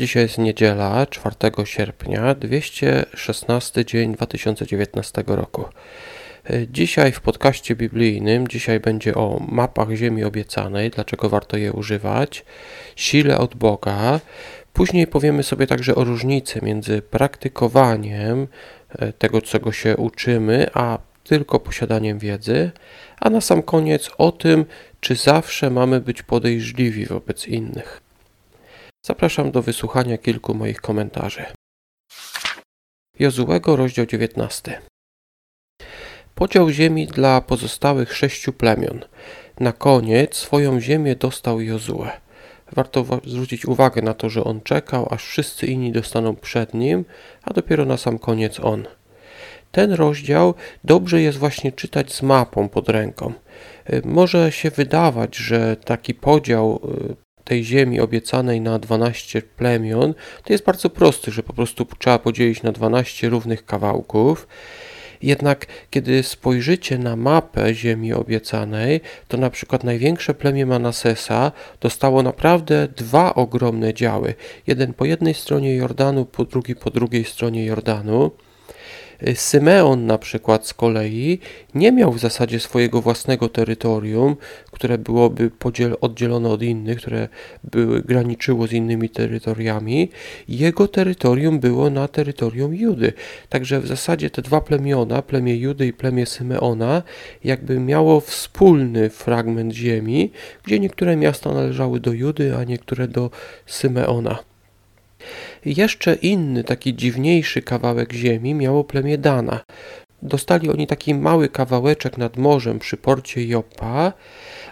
Dzisiaj jest niedziela, 4 sierpnia, 216 dzień 2019 roku. Dzisiaj w podcaście biblijnym, dzisiaj będzie o mapach Ziemi Obiecanej, dlaczego warto je używać, sile od Boga. Później powiemy sobie także o różnicy między praktykowaniem e, tego, czego się uczymy, a tylko posiadaniem wiedzy, a na sam koniec o tym, czy zawsze mamy być podejrzliwi wobec innych. Zapraszam do wysłuchania kilku moich komentarzy. Jozułego, rozdział 19. Podział ziemi dla pozostałych sześciu plemion. Na koniec swoją ziemię dostał Jozue. Warto zwrócić uwagę na to, że on czekał, aż wszyscy inni dostaną przed nim, a dopiero na sam koniec on. Ten rozdział dobrze jest właśnie czytać z mapą pod ręką. Może się wydawać, że taki podział y, tej ziemi obiecanej na 12 plemion, to jest bardzo prosty, że po prostu trzeba podzielić na 12 równych kawałków. Jednak kiedy spojrzycie na mapę ziemi obiecanej, to na przykład największe plemię Manasesa dostało naprawdę dwa ogromne działy. Jeden po jednej stronie Jordanu, po drugi po drugiej stronie Jordanu. Symeon na przykład z kolei nie miał w zasadzie swojego własnego terytorium, które byłoby podziel, oddzielone od innych, które były, graniczyło z innymi terytoriami. Jego terytorium było na terytorium Judy. Także w zasadzie te dwa plemiona, plemię Judy i plemię Symeona, jakby miało wspólny fragment ziemi, gdzie niektóre miasta należały do Judy, a niektóre do Symeona. Jeszcze inny, taki dziwniejszy kawałek ziemi miało plemię Dana. Dostali oni taki mały kawałeczek nad morzem przy porcie Joppa,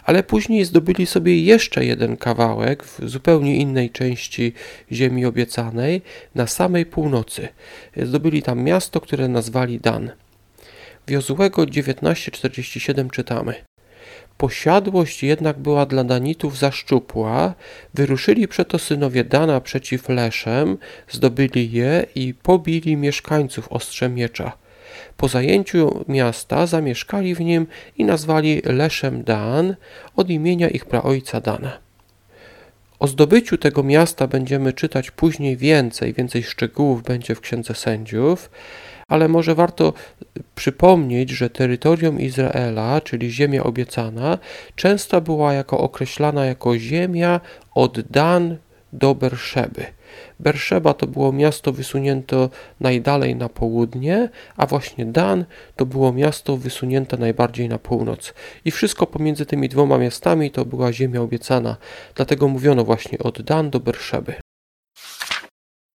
ale później zdobyli sobie jeszcze jeden kawałek w zupełnie innej części ziemi obiecanej, na samej północy. Zdobyli tam miasto, które nazwali Dan. W Jozułego 1947 czytamy Posiadłość jednak była dla Danitów za szczupła. Wyruszyli przeto synowie Dana przeciw Leszem, zdobyli je i pobili mieszkańców ostrzem miecza. Po zajęciu miasta zamieszkali w nim i nazwali Leszem Dan od imienia ich praojca Dana. O zdobyciu tego miasta będziemy czytać później więcej, więcej szczegółów będzie w Księdze Sędziów, ale może warto przypomnieć, że terytorium Izraela, czyli ziemia obiecana, często była jako określana jako ziemia od Dan do Berszeby. Berszeba to było miasto wysunięte najdalej na południe, a właśnie Dan to było miasto wysunięte najbardziej na północ. I wszystko pomiędzy tymi dwoma miastami to była ziemia obiecana. Dlatego mówiono właśnie od Dan do Berszeby.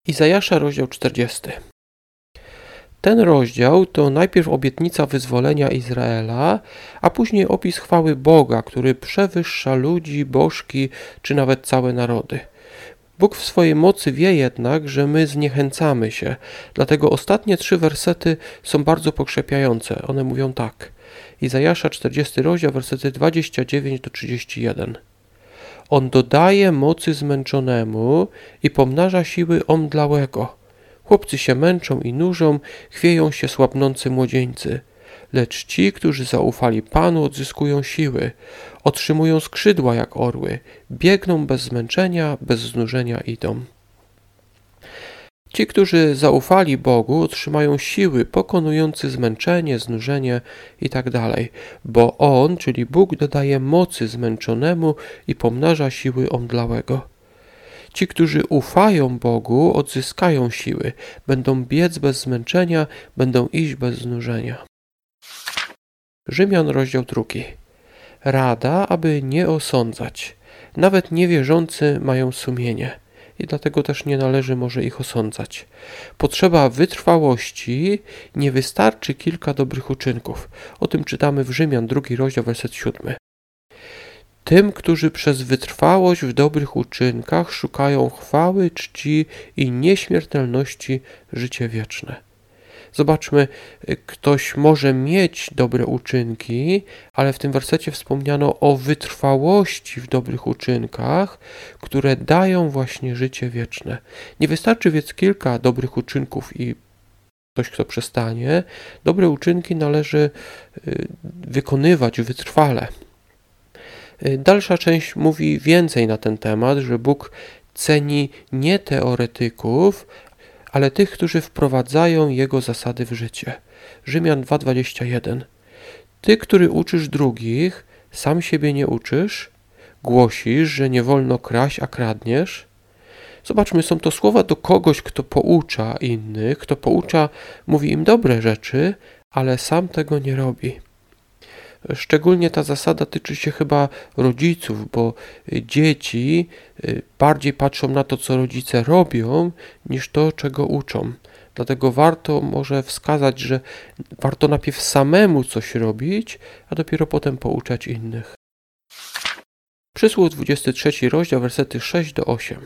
Izajasza, rozdział 40. Ten rozdział to najpierw obietnica wyzwolenia Izraela, a później opis chwały Boga, który przewyższa ludzi, bożki czy nawet całe narody. Bóg w swojej mocy wie jednak, że my zniechęcamy się, dlatego ostatnie trzy wersety są bardzo pokrzepiające. One mówią tak. Izajasza 40 rozdział, wersety 29 do 31. On dodaje mocy zmęczonemu i pomnaża siły omdlałego. Chłopcy się męczą i nużą, chwieją się słabnący młodzieńcy. Lecz ci, którzy zaufali Panu, odzyskują siły, otrzymują skrzydła jak orły, biegną bez zmęczenia, bez znużenia idą. Ci, którzy zaufali Bogu, otrzymają siły pokonujące zmęczenie, znużenie itd., tak bo On, czyli Bóg, dodaje mocy zmęczonemu i pomnaża siły omdlałego. Ci, którzy ufają Bogu, odzyskają siły, będą biec bez zmęczenia, będą iść bez znużenia. Rzymian, rozdział drugi. Rada, aby nie osądzać. Nawet niewierzący mają sumienie i dlatego też nie należy może ich osądzać. Potrzeba wytrwałości, nie wystarczy kilka dobrych uczynków. O tym czytamy w Rzymian, drugi rozdział, werset siódmy. Tym, którzy przez wytrwałość w dobrych uczynkach szukają chwały, czci i nieśmiertelności życie wieczne. Zobaczmy, ktoś może mieć dobre uczynki, ale w tym wersecie wspomniano o wytrwałości w dobrych uczynkach, które dają właśnie życie wieczne. Nie wystarczy więc kilka dobrych uczynków i ktoś, kto przestanie. Dobre uczynki należy y, wykonywać wytrwale. Y, dalsza część mówi więcej na ten temat, że Bóg ceni nie teoretyków, ale tych, którzy wprowadzają jego zasady w życie. Rzymian 2:21. Ty, który uczysz drugich, sam siebie nie uczysz, głosisz, że nie wolno kraść, a kradniesz. Zobaczmy, są to słowa do kogoś, kto poucza innych, kto poucza, mówi im dobre rzeczy, ale sam tego nie robi. Szczególnie ta zasada tyczy się chyba rodziców, bo dzieci y, bardziej patrzą na to, co rodzice robią, niż to, czego uczą. Dlatego warto może wskazać, że warto najpierw samemu coś robić, a dopiero potem pouczać innych. Przysłów 23 rozdział, wersety 6 do 8.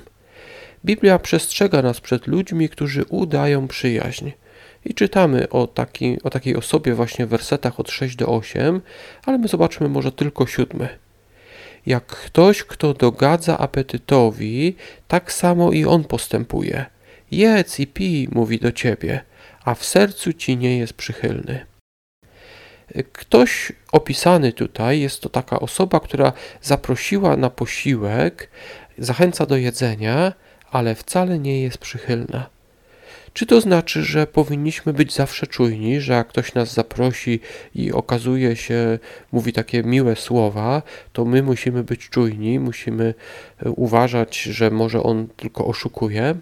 Biblia przestrzega nas przed ludźmi, którzy udają przyjaźń. I czytamy o, taki, o takiej osobie właśnie w wersetach od 6 do 8, ale my zobaczmy może tylko siódmy. Jak ktoś, kto dogadza apetytowi, tak samo i on postępuje. Jedz i pij, mówi do ciebie, a w sercu ci nie jest przychylny. Ktoś opisany tutaj jest to taka osoba, która zaprosiła na posiłek, zachęca do jedzenia, ale wcale nie jest przychylna. Czy to znaczy, że powinniśmy być zawsze czujni, że jak ktoś nas zaprosi i okazuje się, mówi takie miłe słowa, to my musimy być czujni, musimy e, uważać, że może on tylko oszukuje?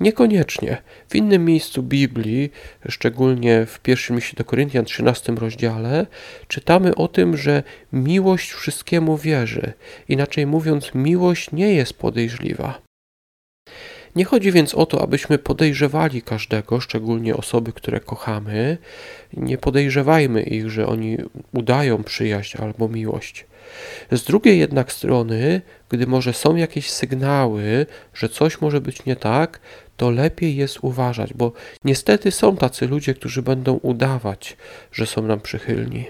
Niekoniecznie. W innym miejscu Biblii, szczególnie w pierwszym liście do Koryntian 13 rozdziale, czytamy o tym, że miłość wszystkiemu wierzy. Inaczej mówiąc, miłość nie jest podejrzliwa. Nie chodzi więc o to, abyśmy podejrzewali każdego, szczególnie osoby, które kochamy. Nie podejrzewajmy ich, że oni udają przyjaźń albo miłość. Z drugiej jednak strony, gdy może są jakieś sygnały, że coś może być nie tak, to lepiej jest uważać, bo niestety są tacy ludzie, którzy będą udawać, że są nam przychylni.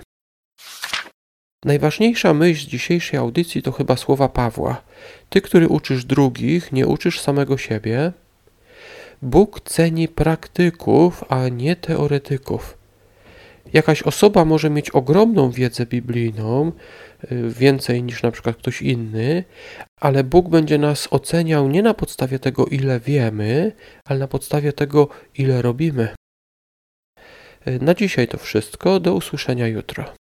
Najważniejsza myśl dzisiejszej audycji to chyba słowa Pawła. Ty, który uczysz drugich, nie uczysz samego siebie. Bóg ceni praktyków, a nie teoretyków. Jakaś osoba może mieć ogromną wiedzę biblijną, y, więcej niż na przykład ktoś inny, ale Bóg będzie nas oceniał nie na podstawie tego, ile wiemy, ale na podstawie tego, ile robimy. Y, na dzisiaj to wszystko. Do usłyszenia jutro.